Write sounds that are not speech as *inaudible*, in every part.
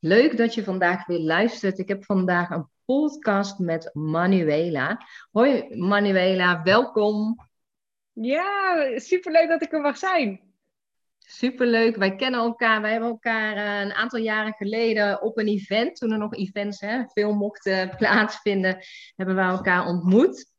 Leuk dat je vandaag weer luistert. Ik heb vandaag een podcast met Manuela. Hoi Manuela, welkom. Ja, superleuk dat ik er mag zijn. Superleuk. Wij kennen elkaar. Wij hebben elkaar eh, een aantal jaren geleden op een event, toen er nog events hè, veel mochten plaatsvinden, hebben wij elkaar ontmoet.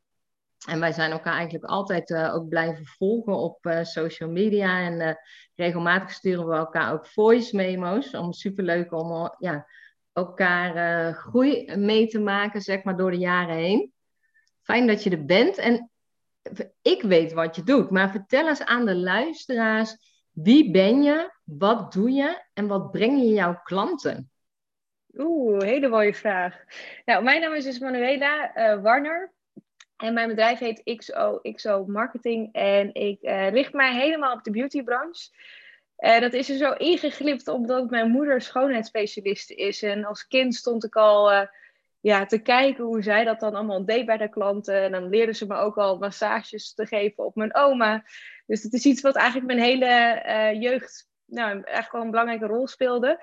En wij zijn elkaar eigenlijk altijd uh, ook blijven volgen op uh, social media. En uh, regelmatig sturen we elkaar ook voice memo's. Om superleuk om ja, elkaar groei mee te maken, zeg maar, door de jaren heen. Fijn dat je er bent. En ik weet wat je doet. Maar vertel eens aan de luisteraars. Wie ben je? Wat doe je? En wat breng je jouw klanten? Oeh, hele mooie vraag. Nou, mijn naam is dus Manuela Warner. En mijn bedrijf heet XO, XO Marketing. En ik uh, richt mij helemaal op de beautybranche. Uh, dat is er zo ingeglipt omdat mijn moeder schoonheidsspecialiste is. En als kind stond ik al uh, ja, te kijken hoe zij dat dan allemaal deed bij de klanten. En dan leerde ze me ook al massages te geven op mijn oma. Dus het is iets wat eigenlijk mijn hele jeugd nou, eigenlijk wel een belangrijke rol speelde.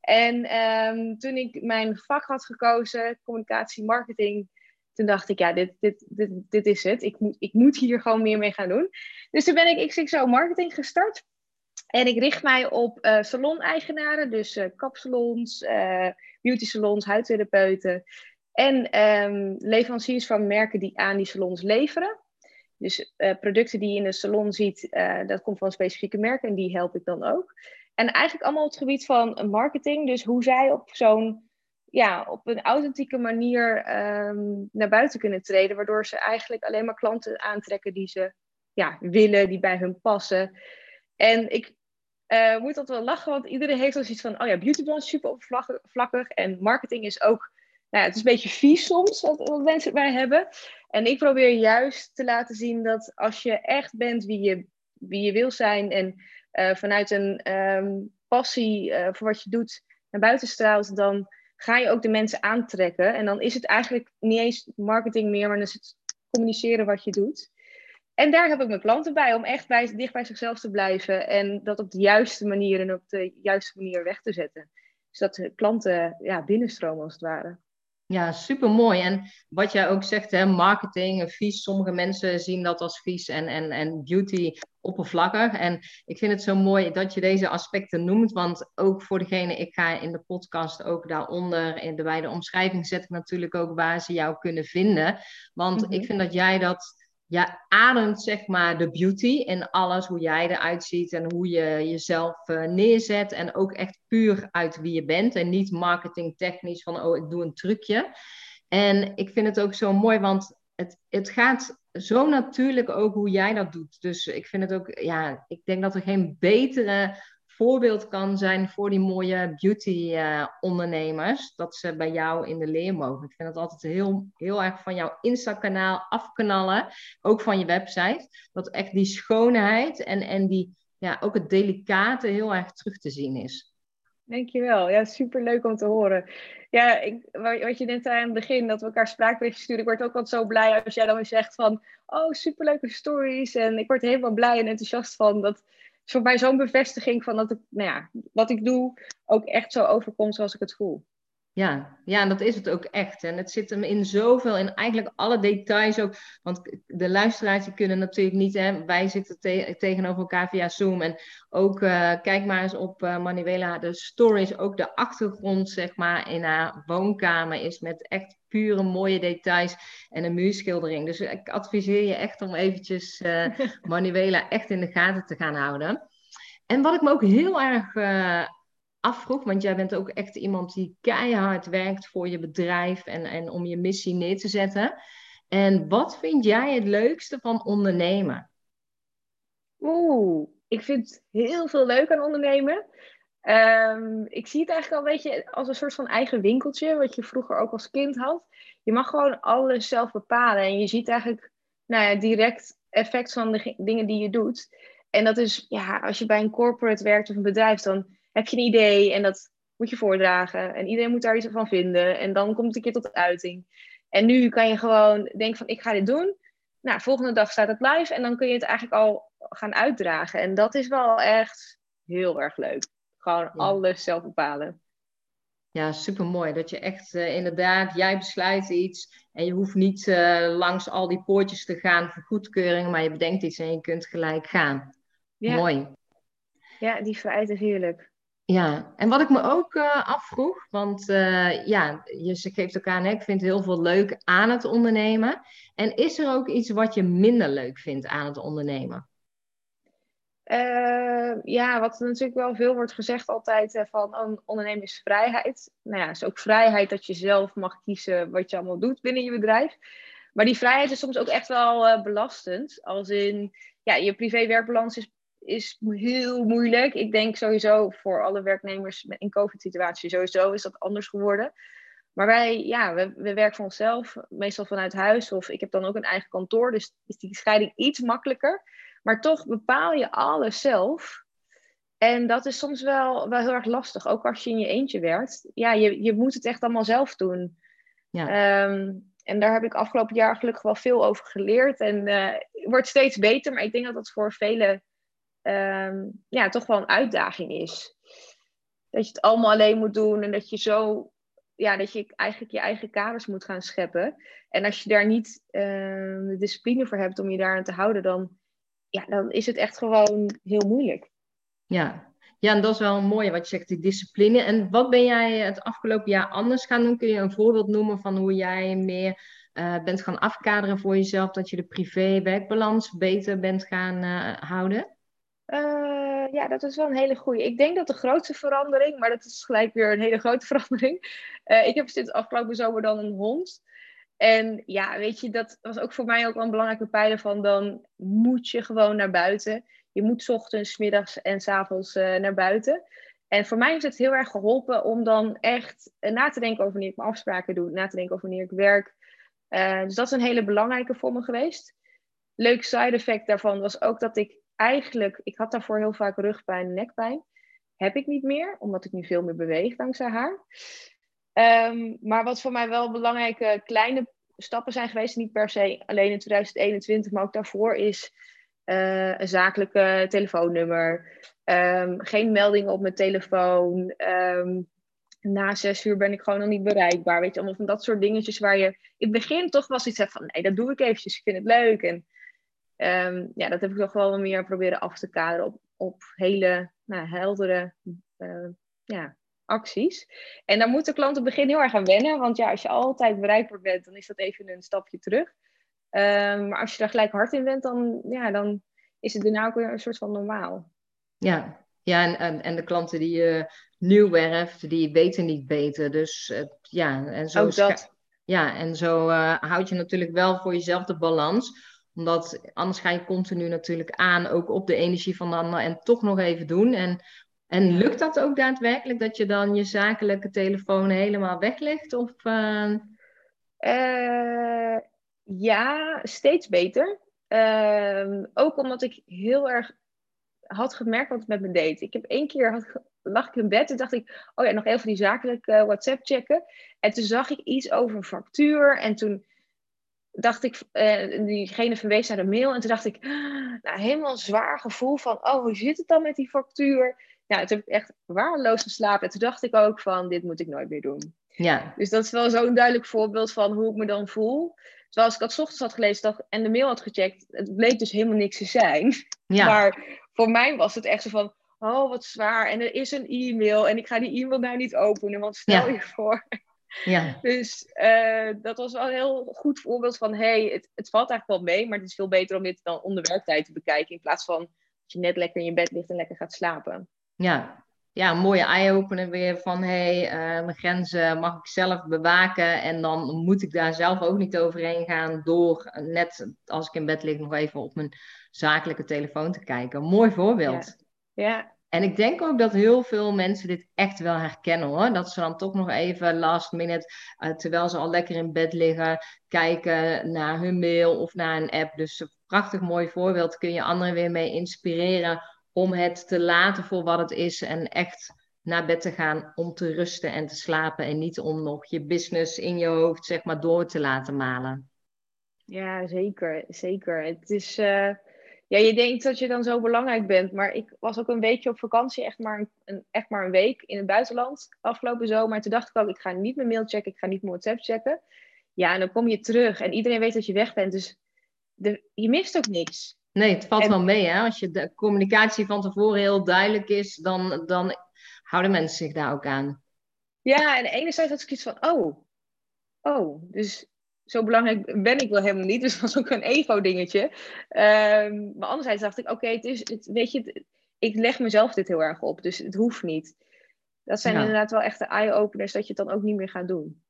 En um, toen ik mijn vak had gekozen, communicatie, marketing toen dacht ik, ja, dit, dit, dit, dit is het. Ik moet, ik moet hier gewoon meer mee gaan doen. Dus toen ben ik XXO Marketing gestart. En ik richt mij op uh, salon-eigenaren, dus uh, kapsalons, uh, beauty salons, huidtherapeuten. En um, leveranciers van merken die aan die salons leveren. Dus producten die je in de salon ziet, dat komt van specifieke merken en die help ik dan ook. En eigenlijk allemaal op het gebied van marketing. Dus hoe zij op zo'n ja, op een authentieke manier ehm, naar buiten kunnen treden. Waardoor ze eigenlijk alleen maar klanten aantrekken die ze ja, willen, die bij hun passen. En ik uh, moet altijd wel lachen, want iedereen heeft zoiets van: oh ja, beautybranche is super oppervlakkig. En marketing is ook, nou ja, het is een beetje vies soms, wat, mensen erbij hebben. En ik probeer juist te laten zien dat als je echt bent wie je, wie je wil zijn en uh, vanuit een um, passie uh, voor wat je doet naar buiten straalt, dan ga je ook de mensen aantrekken. En dan is het eigenlijk niet eens marketing meer, maar dan is het communiceren wat je doet. En daar heb ik mijn klanten bij, om echt bij, dicht bij zichzelf te blijven en dat op de juiste manier en op de juiste manier weg te zetten. Zodat de klanten ja, binnenstromen als het ware. Ja, super mooi. En wat jij ook zegt, hè, marketing, vies. Sommige mensen zien dat als vies en, en, en beauty oppervlakkig. En ik vind het zo mooi dat je deze aspecten noemt. Want ook voor degene, ik ga in de podcast ook daaronder, in de wijde omschrijving zet ik natuurlijk ook waar ze jou kunnen vinden. Want ik mhm. vind dat jij dat ja, ademt zeg maar de beauty in alles, hoe jij eruit ziet en hoe je jezelf uh, neerzet. En ook echt puur uit wie je bent en niet marketingtechnisch van, oh, ik doe een trucje. En ik vind het ook zo mooi, want het, het gaat zo natuurlijk ook hoe jij dat doet. Dus ik vind het ook, ja, ik denk dat er geen betere voorbeeld kan zijn voor die mooie beauty-ondernemers. dat ze bij jou in de leer mogen. Ik vind het altijd heel, heel erg van jouw Insta-kanaal afknallen. Ook van je website. Dat echt die schoonheid en, en die, ja, ook het delicate heel erg terug te zien is. Dankjewel. Ja, super leuk om te horen. Ja, ik, wat je net aan het begin, dat we elkaar spraakberichtjes sturen. Ik word ook altijd zo blij als jij dan weer zegt van... Oh, superleuke stories. En ik word helemaal blij en enthousiast van. Dat, voor mij zo'n bevestiging van dat ik, nou ja, wat ik doe ook echt zo overkomt zoals ik het voel. Ja, ja, en dat is het ook echt. En het zit hem in zoveel, in eigenlijk alle details ook. Want de luisteraars die kunnen natuurlijk niet, hè, wij zitten tegenover elkaar via Zoom. En ook, uh, kijk maar eens op uh, Manuela, de stories, ook de achtergrond, zeg maar, in haar woonkamer is met echt pure mooie details en een muurschildering. Dus ik adviseer je echt om eventjes uh, *laughs* Manuela echt in de gaten te gaan houden. En wat ik me ook heel erg afvroeg, want jij bent ook echt iemand die keihard werkt voor je bedrijf en, en om je missie neer te zetten. En wat vind jij het leukste van ondernemen? Oeh, ik vind heel veel leuk aan ondernemen. Um, ik zie het eigenlijk al een beetje als een soort van eigen winkeltje, wat je vroeger ook als kind had. Je mag gewoon alles zelf bepalen en je ziet eigenlijk nou ja, direct effect van de dingen die je doet. En dat is, ja, als je bij een corporate werkt of een bedrijf, dan heb je een idee en dat moet je voordragen. En iedereen moet daar iets van vinden. En dan komt het een keer tot uiting. En nu kan je gewoon denken van ik ga dit doen. Nou, volgende dag staat het live en dan kun je het eigenlijk al gaan uitdragen. En dat is wel echt heel erg leuk. Gewoon alles zelf bepalen. Ja, supermooi. Dat je echt uh, inderdaad, jij besluit iets en je hoeft niet uh, langs al die poortjes te gaan voor goedkeuring, maar je bedenkt iets en je kunt gelijk gaan. Ja. Mooi. Ja, die vrijheid is heerlijk. Ja, en wat ik me ook uh, afvroeg, want ja, je geeft elkaar aan, ik vind heel veel leuk aan het ondernemen. En is er ook iets wat je minder leuk vindt aan het ondernemen? Uh, ja, wat natuurlijk wel veel wordt gezegd altijd van ondernemen is vrijheid. Nou ja, is ook vrijheid dat je zelf mag kiezen wat je allemaal doet binnen je bedrijf. Maar die vrijheid is soms ook echt wel belastend. Als in, ja, je privé-werkbalans is, is heel moeilijk. Ik denk sowieso voor alle werknemers in COVID-situatie sowieso is dat anders geworden. Maar wij, ja, we, we werken voor onszelf, meestal vanuit huis. Of ik heb dan ook een eigen kantoor, dus is die scheiding iets makkelijker. Maar toch bepaal je alles zelf. En dat is soms wel, wel heel erg lastig, ook als je in je eentje werkt. Ja, je, je moet het echt allemaal zelf doen. Ja. Ehm, en daar heb ik afgelopen jaar gelukkig wel veel over geleerd. En uh, wordt steeds beter, maar ik denk dat dat voor velen ehm, ja, toch wel een uitdaging is. Dat je het allemaal alleen moet doen en dat je zo, ja, dat je eigenlijk je eigen kaders moet gaan scheppen. En als je daar niet ehm, de discipline voor hebt om je daar aan te houden, dan ja, dan is het echt gewoon heel moeilijk. Ja. ja, en dat is wel een mooie wat je zegt, die discipline. En wat ben jij het afgelopen jaar anders gaan doen? Kun je een voorbeeld noemen van hoe jij meer uh, bent gaan afkaderen voor jezelf, dat je de privé-werkbalans beter bent gaan uh, houden? Uh, ja, dat is wel een hele goede. Ik denk dat de grootste verandering, maar dat is gelijk weer een hele grote *laughs* verandering. ik heb sinds afgelopen zomer dan een hond. En ja, weet je, dat was ook voor mij ook wel een belangrijke pijler van dan moet je gewoon naar buiten. Je moet ochtends, middags en s avonds uh, naar buiten. En voor mij heeft het heel erg geholpen om dan echt na te denken over wanneer ik mijn afspraken doe, na te denken over wanneer ik werk. Dus dat is een hele belangrijke voor me geweest. Leuk side effect daarvan was ook dat ik eigenlijk, ik had daarvoor heel vaak rugpijn en nekpijn. Heb ik niet meer, omdat ik nu veel meer beweeg dankzij haar. Um, maar wat voor mij wel belangrijke kleine stappen zijn geweest, niet per se alleen in 2021, maar ook daarvoor, is uh, een zakelijke telefoonnummer. Um, geen meldingen op mijn telefoon. Um, na zes uur ben ik gewoon nog niet bereikbaar. Weet je, allemaal van dat soort dingetjes waar je in het begin toch wel iets van nee, dat doe ik eventjes, ik vind het leuk. En um, ja, dat heb ik toch wel meer proberen af te kaderen op, op hele nou, heldere uh, ja, acties. En daar moeten klanten begin heel erg aan wennen. Want ja, als je altijd bereikbaar bent, dan is dat even een stapje terug. Um, maar als je daar gelijk hard in bent, dan, ja, dan is het daarna ook weer een soort van normaal. Ja, ja en, en, en de klanten die je nieuw werft, die weten niet beter. Dus uh, ja, en zo, ook dat. Ja, en zo uh, houd je natuurlijk wel voor jezelf de balans omdat anders ga je continu natuurlijk aan, ook op de energie van de ander en toch nog even doen. En en lukt dat ook daadwerkelijk dat je dan je zakelijke telefoon helemaal weglegt? Of, uh... Uh, ja, steeds beter. Uh, ook omdat ik heel erg had gemerkt wat het met me deed. Ik heb één keer had, lag ik in bed en dacht ik, oh ja, nog even die zakelijke WhatsApp checken. En toen zag ik iets over een factuur en toen dacht ik, uh, diegene verwees naar de mail en toen dacht ik, *gasps* nou, helemaal zwaar gevoel van, oh, hoe zit het dan met die factuur? ja, toen heb ik echt waardeloos geslapen. En toen dacht ik ook van, dit moet ik nooit meer doen. Ja. Dus dat is wel zo'n duidelijk voorbeeld van hoe ik me dan voel. Zoals ik dat ochtends had gelezen en de mail had gecheckt, het bleek dus helemaal niks te zijn. *laughs* Ja. Maar voor mij was het echt zo van, oh wat zwaar. En er is een e-mail en ik ga die e-mail nou niet openen, want stel je voor. Ja. *laughs* Dus uh, dat was wel een heel goed voorbeeld van, hey, het, het valt eigenlijk wel mee, maar het is veel beter om dit dan onder werktijd te bekijken, in plaats van dat je net lekker in je bed ligt en lekker gaat slapen. Ja, ja, een mooie eye-opener weer van hé, hey, uh, mijn grenzen mag ik zelf bewaken en dan moet ik daar zelf ook niet overheen gaan door net als ik in bed lig nog even op mijn zakelijke telefoon te kijken. Mooi voorbeeld. Ja. ja. En ik denk ook dat heel veel mensen dit echt wel herkennen hoor. Dat ze dan toch nog even last minute, uh, terwijl ze al lekker in bed liggen, kijken naar hun mail of naar een app. Dus een prachtig mooi voorbeeld kun je anderen weer mee inspireren om het te laten voor wat het is en echt naar bed te gaan om te rusten en te slapen en niet om nog je business in je hoofd zeg maar door te laten malen. Ja, zeker, zeker. Het is, uh, Ja, je denkt dat je dan zo belangrijk bent, maar ik was ook een weekje op vakantie, echt maar een, echt maar een week in het buitenland afgelopen zomer. Toen dacht ik ook, ik ga niet mijn mail checken, ik ga niet mijn WhatsApp checken. Ja, en dan kom je terug en iedereen weet dat je weg bent, dus de, je mist ook niks. Nee, het valt wel mee. Hè? Als je de communicatie van tevoren heel duidelijk is, dan, dan houden mensen zich daar ook aan. Ja, en enerzijds had ik iets van, oh, oh, dus zo belangrijk ben ik wel helemaal niet. *laughs* Dus dat was ook een ego-dingetje. Um, maar anderzijds dacht ik, oké, het is, het, weet je, ik leg mezelf dit heel erg op, dus het hoeft niet. Dat zijn inderdaad wel echte eye-openers dat je het dan ook niet meer gaat doen.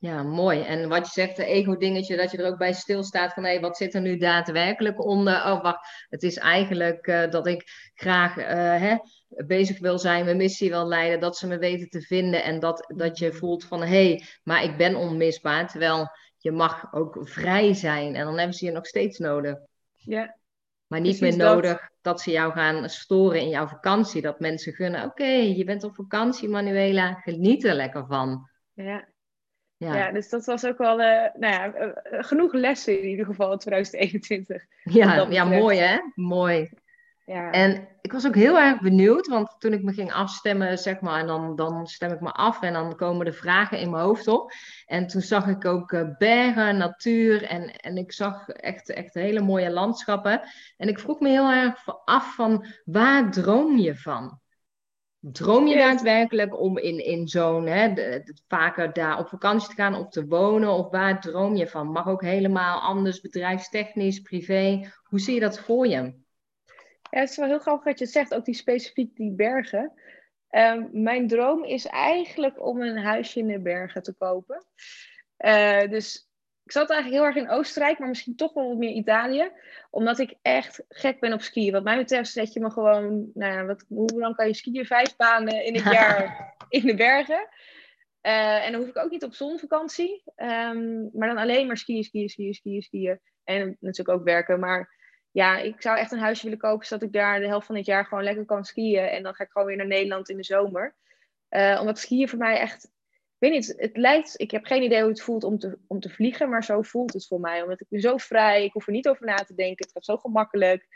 Ja, mooi. En wat je zegt, de ego-dingetje, dat je er ook bij stilstaat van hé, hey, wat zit er nu daadwerkelijk onder? Oh, wacht, het is eigenlijk uh, dat ik graag uh, hè, bezig wil zijn, mijn missie wil leiden, dat ze me weten te vinden en dat, dat je voelt van hé, hey, maar ik ben onmisbaar. Terwijl je mag ook vrij zijn en dan hebben ze je nog steeds nodig. Ja. Maar niet meer nodig dat... ze jou gaan storen in jouw vakantie. Dat mensen gunnen, oké, je bent op vakantie, Manuela, geniet er lekker van. Ja. Ja. ja, dus dat was ook wel uh, nou ja, uh, genoeg lessen in ieder geval in 2021. Ja, ja mooi hè? Mooi. Ja. En ik was ook heel erg benieuwd, want toen ik me ging afstemmen, zeg maar, en dan, dan stem ik me af en dan komen de vragen in mijn hoofd op. En toen zag ik ook uh, bergen, natuur en, en ik zag echt, echt hele mooie landschappen. En ik vroeg me heel erg af van, waar droom je van? Droom je daadwerkelijk om in, in zo'n, vaker daar op vakantie te gaan of te wonen? Of waar droom je van? Mag ook helemaal anders, bedrijfstechnisch, privé. Hoe zie je dat voor je? Ja, het is wel heel grappig dat je het zegt, ook die specifiek die bergen. Ehm, mijn droom is eigenlijk om een huisje in de bergen te kopen. Uh, dus ik zat eigenlijk heel erg in Oostenrijk, maar misschien toch wel wat meer Italië. Omdat ik echt gek ben op skiën. Wat mij betreft zet je me gewoon, nou ja, wat, hoe lang kan je skiën? Vijf banen in het *laughs* jaar in de bergen. Uh, en dan hoef ik ook niet op zonvakantie. Um, maar dan alleen maar skiën, skiën, skiën, skiën, skiën. En natuurlijk ook werken. Maar ja, ik zou echt een huisje willen kopen, zodat ik daar de helft van het jaar gewoon lekker kan skiën. En dan ga ik gewoon weer naar Nederland in de zomer. Uh, omdat skiën voor mij echt weet niet, het lijkt, ik heb geen idee hoe het voelt om te, om te vliegen, maar zo voelt het voor mij. Omdat ik ben zo vrij, ik hoef er niet over na te denken, het gaat zo gemakkelijk.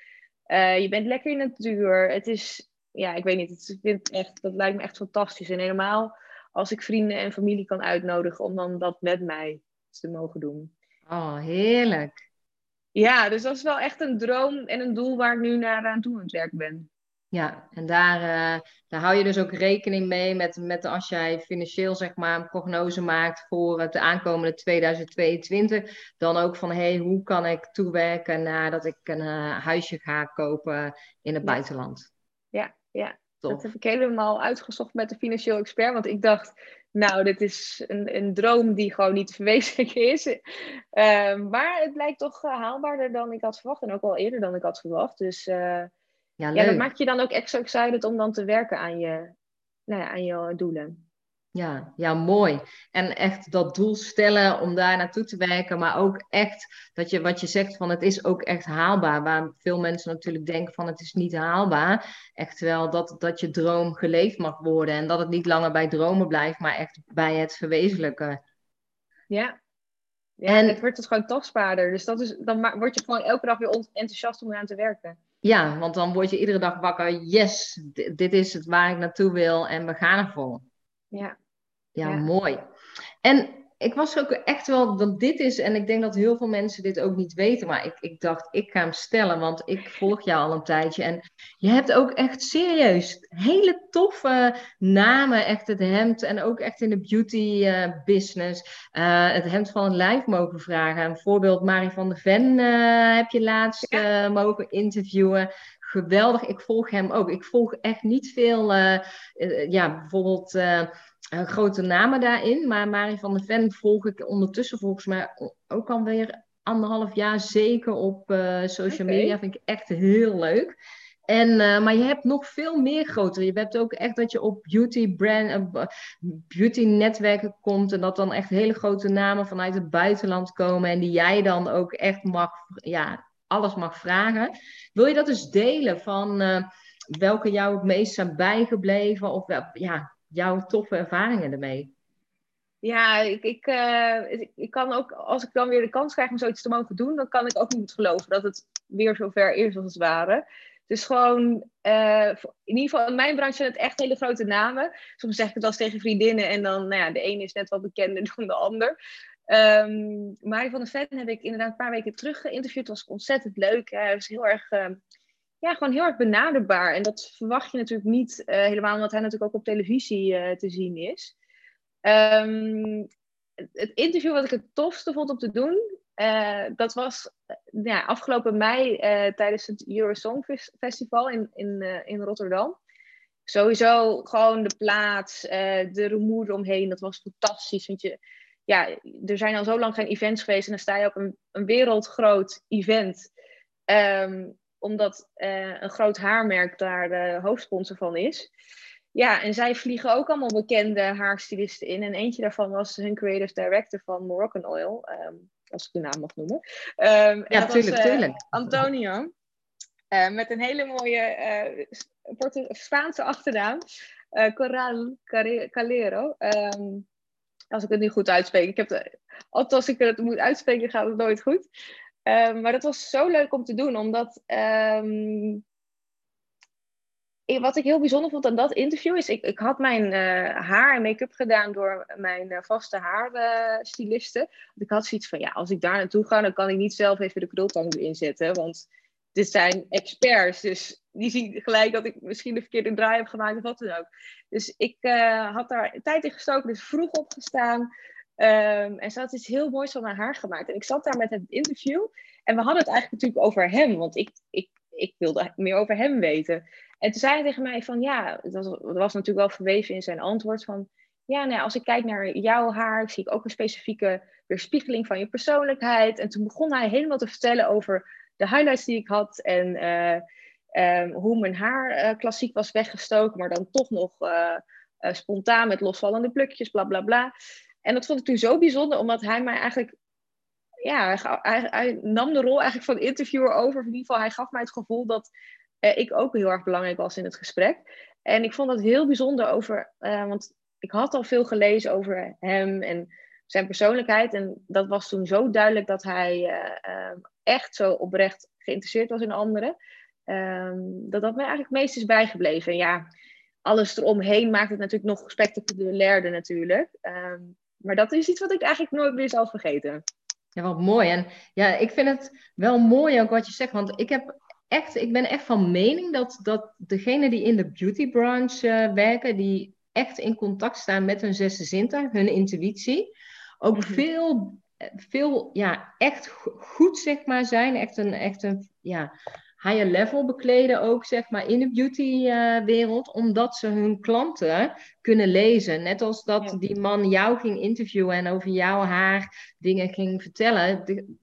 Uh, je bent lekker in de natuur. Het is, ja, ik weet niet, het, vind echt, dat lijkt me echt fantastisch. En helemaal als ik vrienden en familie kan uitnodigen om dan dat met mij te mogen doen. Oh, heerlijk. Ja, dus dat is wel echt een droom en een doel waar ik nu naar aan toe aan het werk ben. Ja, en daar, uh, daar hou je dus ook rekening mee met, met als jij financieel zeg maar een prognose maakt voor het aankomende 2022, dan ook van hey, hoe kan ik toewerken nadat ik een uh, huisje ga kopen in het buitenland. Ja, ja. dat heb ik helemaal uitgezocht met de financieel expert, want ik dacht, nou, dit is een, een droom die gewoon niet te verwezenlijken is. Uh, maar het blijkt toch eh, haalbaarder dan ik had verwacht en ook al eerder dan ik had verwacht. Dus ja, ja, dat maakt je dan ook extra excited om dan te werken aan je, nou ja, aan je doelen. Ja, ja, mooi. En echt dat doel stellen om daar naartoe te werken, maar ook echt dat je wat je zegt van het is ook echt haalbaar. Waar veel mensen natuurlijk denken van het is niet haalbaar. Echt wel dat, dat je droom geleefd mag worden en dat het niet langer bij dromen blijft, maar echt bij het verwezenlijken. Ja, ja en het wordt het gewoon tastbaarder. Dus dat is, dan word je gewoon elke dag weer enthousiast om eraan te werken. Ja, want dan word je iedere dag wakker. Yes, dit, is het waar ik naartoe wil en we gaan ervoor. Ja. Ja, ja. mooi. En ik was ook echt wel, want dit is, en ik denk dat heel veel mensen dit ook niet weten, maar ik, ik dacht, ik ga hem stellen, want ik volg jou al een tijdje. En je hebt ook echt serieus hele toffe namen, echt het hemd, en ook echt in de beauty uh, business, uh, het hemd van het lijf mogen vragen. Een voorbeeld, Marie van der Ven uh, heb je laatst ja. mogen interviewen geweldig. Ik volg hem ook. Ik volg echt niet veel, uh, uh, ja, bijvoorbeeld uh, grote namen daarin. Maar Marie van der Ven volg ik ondertussen volgens mij ook alweer anderhalf jaar zeker op social okay. media. Vind ik echt heel leuk. En, maar je hebt nog veel meer grotere. Je hebt ook echt dat je op beauty brand, beauty netwerken komt. En dat dan echt hele grote namen vanuit het buitenland komen. En die jij dan ook echt mag ja, alles mag vragen. Wil je dat dus delen van welke jou het meest zijn bijgebleven of ja, jouw toffe ervaringen ermee? Ja, ik, ik, uh, ik, ik, kan ook, als ik dan weer de kans krijg om zoiets te mogen doen, dan kan ik ook niet geloven dat het weer zover is als het ware. Dus gewoon, uh, in ieder geval in mijn branche zijn het echt hele grote namen. Soms zeg ik het eens tegen vriendinnen en dan, nou ja, de ene is net wat bekender *laughs* dan de ander. Um, Marie van der Ven heb ik inderdaad een paar weken terug geïnterviewd. Het was ontzettend leuk. Hij was heel erg, uh, ja, gewoon heel erg benaderbaar. En dat verwacht je natuurlijk niet uh, helemaal, omdat hij natuurlijk ook op televisie uh, te zien is. Um, het interview wat ik het tofste vond om te doen, uh, dat was ja, afgelopen mei tijdens het Eurosong Festival in, in, in Rotterdam. Sowieso gewoon de plaats, de rumoer omheen, dat was fantastisch. Want je, ja, er zijn al zo lang geen events geweest en dan sta je op een, een wereldgroot event. Um, omdat uh, een groot haarmerk daar de hoofdsponsor van is. Ja, en zij vliegen ook allemaal bekende haarstylisten in. En eentje daarvan was hun creative director van Moroccan Oil. Um, als ik de naam mag noemen. Um, ja, tuurlijk, uh, tuurlijk. Antonio. Uh, met een hele mooie Spaanse achternaam. Corral Calero. Um, als ik het niet goed uitspreek. Ik heb de, altijd als ik het moet uitspreken, gaat het nooit goed. Um, maar dat was zo leuk om te doen, omdat um, wat ik heel bijzonder vond aan dat interview is, ik, ik had mijn uh, haar en make-up gedaan door mijn uh, vaste haarstyliste. Ik had zoiets van, ja, als ik daar naartoe ga, dan kan ik niet zelf even de krultang erin zetten, want dit zijn experts, dus die zien gelijk dat ik misschien de verkeerde draai heb gemaakt of wat dan ook. Dus ik uh, had daar tijd in gestoken, dus vroeg opgestaan. Um, en ze had iets heel moois van mijn haar gemaakt. En ik zat daar met het interview. En we hadden het eigenlijk natuurlijk over hem, want ik, ik, ik wilde meer over hem weten. En toen zei hij tegen mij van ja, dat was, natuurlijk wel verweven in zijn antwoord van ja, nou, als ik kijk naar jouw haar, zie ik ook een specifieke weerspiegeling van je persoonlijkheid. En toen begon hij helemaal te vertellen over de highlights die ik had en uh, um, hoe mijn haar uh, klassiek was weggestoken, maar dan toch nog uh, spontaan met losvallende plukjes, bla bla bla. En dat vond ik toen zo bijzonder, omdat hij mij eigenlijk, ja, hij, nam de rol eigenlijk van interviewer over. In ieder geval, hij gaf mij het gevoel dat ik ook heel erg belangrijk was in het gesprek. En ik vond dat heel bijzonder over, want ik had al veel gelezen over hem en zijn persoonlijkheid. En dat was toen zo duidelijk dat hij uh, echt zo oprecht geïnteresseerd was in anderen. Um, dat dat mij eigenlijk meest is bijgebleven. En ja, alles eromheen maakt het natuurlijk nog spectaculairder natuurlijk. Um, maar dat is iets wat ik eigenlijk nooit meer zal vergeten. Ja, wat mooi. En ja, ik vind het wel mooi ook wat je zegt. Want ik, heb echt, ik ben echt van mening dat, dat degenen die in de beauty branche uh, werken, die echt in contact staan met hun zesde zintuig, hun intuïtie, ook mhm. veel, veel ja, echt goed zeg maar, zijn. Echt een, echt een ja, higher level bekleden ook zeg maar, in de beautywereld. Uh, omdat ze hun klanten kunnen lezen. Net als dat die man jou ging interviewen en over jouw haar dingen ging vertellen. De,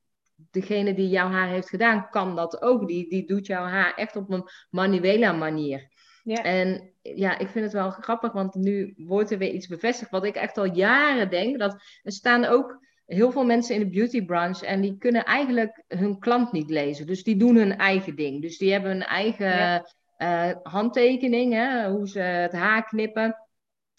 degene die jouw haar heeft gedaan, kan dat ook. Die, die doet jouw haar echt op een manuele manier. Ja. En ja, ik vind het wel grappig, want nu wordt er weer iets bevestigd wat ik echt al jaren denk. Dat er staan ook heel veel mensen in de beauty branche en die kunnen eigenlijk hun klant niet lezen. Dus die doen hun eigen ding. Dus die hebben hun eigen ja. uh, handtekening, hè, hoe ze het haar knippen.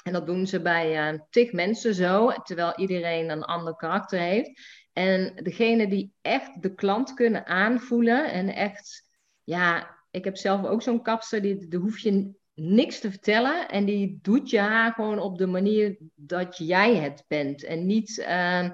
En dat doen ze bij uh, tig mensen zo, terwijl iedereen een ander karakter heeft. En degene die echt de klant kunnen aanvoelen en echt, ja, ik heb zelf ook zo'n kapster, die, die hoef je niks te vertellen. En die doet je haar gewoon op de manier dat jij het bent. En niet, uh,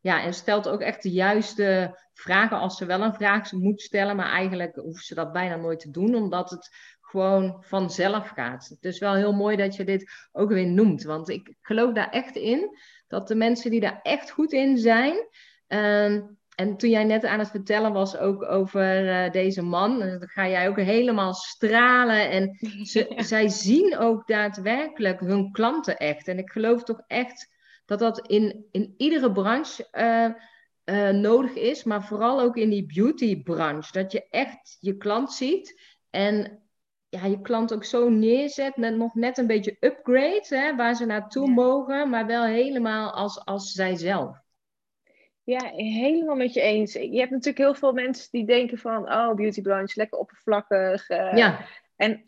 ja, en stelt ook echt de juiste vragen als ze wel een vraag moet stellen. Maar eigenlijk hoeft ze dat bijna nooit te doen, omdat het gewoon vanzelf gaat. Het is wel heel mooi dat je dit ook weer noemt. Want ik geloof daar echt in dat de mensen die daar echt goed in zijn. Uh, en toen jij net aan het vertellen was ook over uh, deze man, dan ga jij ook helemaal stralen. En ze, *laughs* zij zien ook daadwerkelijk hun klanten echt. En ik geloof toch echt dat dat in, in iedere branche uh, uh, nodig is, maar vooral ook in die beautybranche. Dat je echt je klant ziet en ja, je klant ook zo neerzet, net, nog net een beetje upgrade, hè, waar ze naartoe ja. mogen, maar wel helemaal als, als zijzelf. Ja, helemaal met je eens. Je hebt natuurlijk heel veel mensen die denken van, oh, beautybranche, lekker oppervlakkig. Uh, ja. En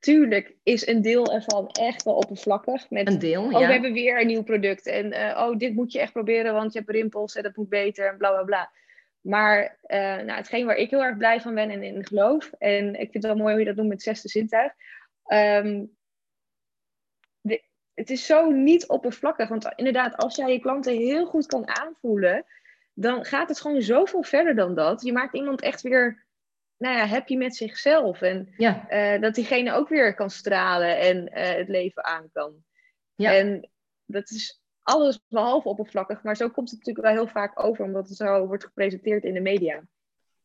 tuurlijk is een deel ervan echt wel oppervlakkig. Met, een deel, oh, ja. we hebben weer een nieuw product. En uh, oh, dit moet je echt proberen, want je hebt rimpels en dat moet beter en bla bla bla. Maar uh, nou, hetgeen waar ik heel erg blij van ben en in geloof, en ik vind het wel mooi hoe je dat noemt met zesde zintuig. Um, de, het is zo niet oppervlakkig. Want inderdaad, als jij je klanten heel goed kan aanvoelen, dan gaat het gewoon zoveel verder dan dat. Je maakt iemand echt weer nou ja, happy met zichzelf. En ja. uh, dat diegene ook weer kan stralen en uh, het leven aan kan. Ja. En dat is alles behalve oppervlakkig. Maar zo komt het natuurlijk wel heel vaak over, omdat het zo wordt gepresenteerd in de media.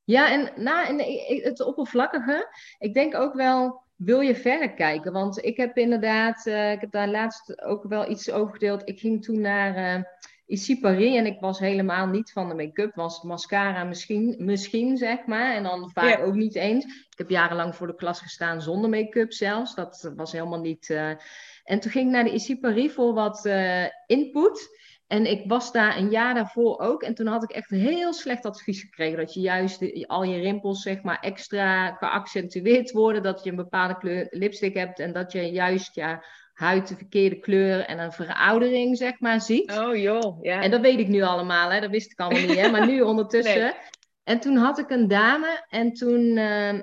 Ja, en na en het oppervlakkige, ik denk ook wel, wil je verder kijken? Want ik heb inderdaad, uh, ik heb daar laatst ook wel iets over gedeeld. Ik ging toen naar Issy Paris en ik was helemaal niet van de make-up. Was mascara misschien, misschien zeg maar. En dan vaak Ja. ook niet eens. Ik heb jarenlang voor de klas gestaan zonder make-up zelfs. Dat was helemaal niet... uh... En toen ging ik naar de Issy Paris voor wat uh, input. En ik was daar een jaar daarvoor ook. En toen had ik echt heel slecht advies gekregen. Dat je juist de- al je rimpels zeg maar extra geaccentueerd worden. Dat je een bepaalde kleur lipstick hebt. En dat je juist ja, huid de verkeerde kleur en een veroudering zeg maar ziet. Oh joh, ja. En dat weet ik nu allemaal, hè? dat wist ik allemaal niet, hè? maar nu *laughs* ondertussen. Nee. En toen had ik een dame en toen uh,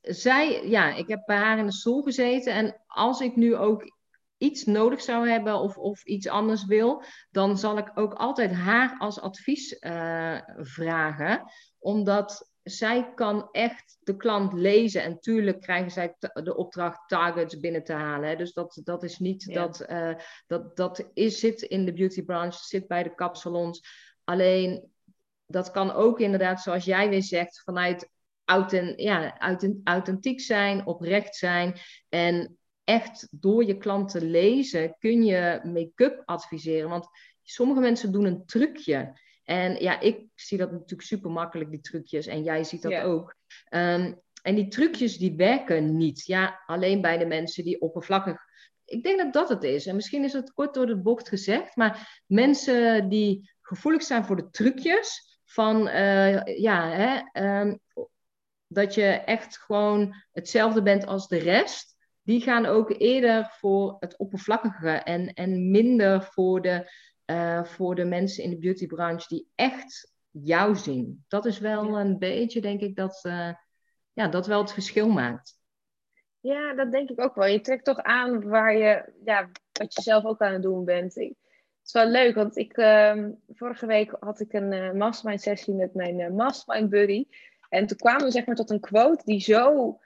zij, ja, ik heb bij haar in de stoel gezeten en als ik nu ook iets nodig zou hebben of, of iets anders wil, dan zal ik ook altijd haar als advies uh, vragen, omdat zij kan echt de klant lezen. En tuurlijk krijgen zij de opdracht targets binnen te halen. Hè. Dus dat, dat is niet Ja. dat... Uh, dat, dat is, zit in de beauty branche, zit bij de kapsalons. Alleen, dat kan ook inderdaad, zoals jij weer zegt, vanuit authent, ja, authent, authentiek zijn, oprecht zijn. En echt door je klant te lezen kun je make-up adviseren. Want sommige mensen doen een trucje. En ja, ik zie dat natuurlijk super makkelijk, die trucjes. En jij ziet dat Ja. ook. Um, en die trucjes die werken niet. Ja, alleen bij de mensen die oppervlakkig. Ik denk dat dat het is. En misschien is het kort door de bocht gezegd. Maar mensen die gevoelig zijn voor de trucjes. Van uh, ja, hè, um, dat je echt gewoon hetzelfde bent als de rest. Die gaan ook eerder voor het oppervlakkige. En, en minder voor de uh, voor de mensen in de beautybranche die echt jou zien. Dat is wel Ja. een beetje, denk ik, dat, uh, ja, dat wel het verschil maakt. Ja, dat denk ik ook wel. Je trekt toch aan waar je, ja, wat je zelf ook aan het doen bent. Ik, het is wel leuk, want ik, uh, vorige week had ik een uh, mastermind sessie met mijn mastermind buddy. En toen kwamen we zeg maar tot een quote die zo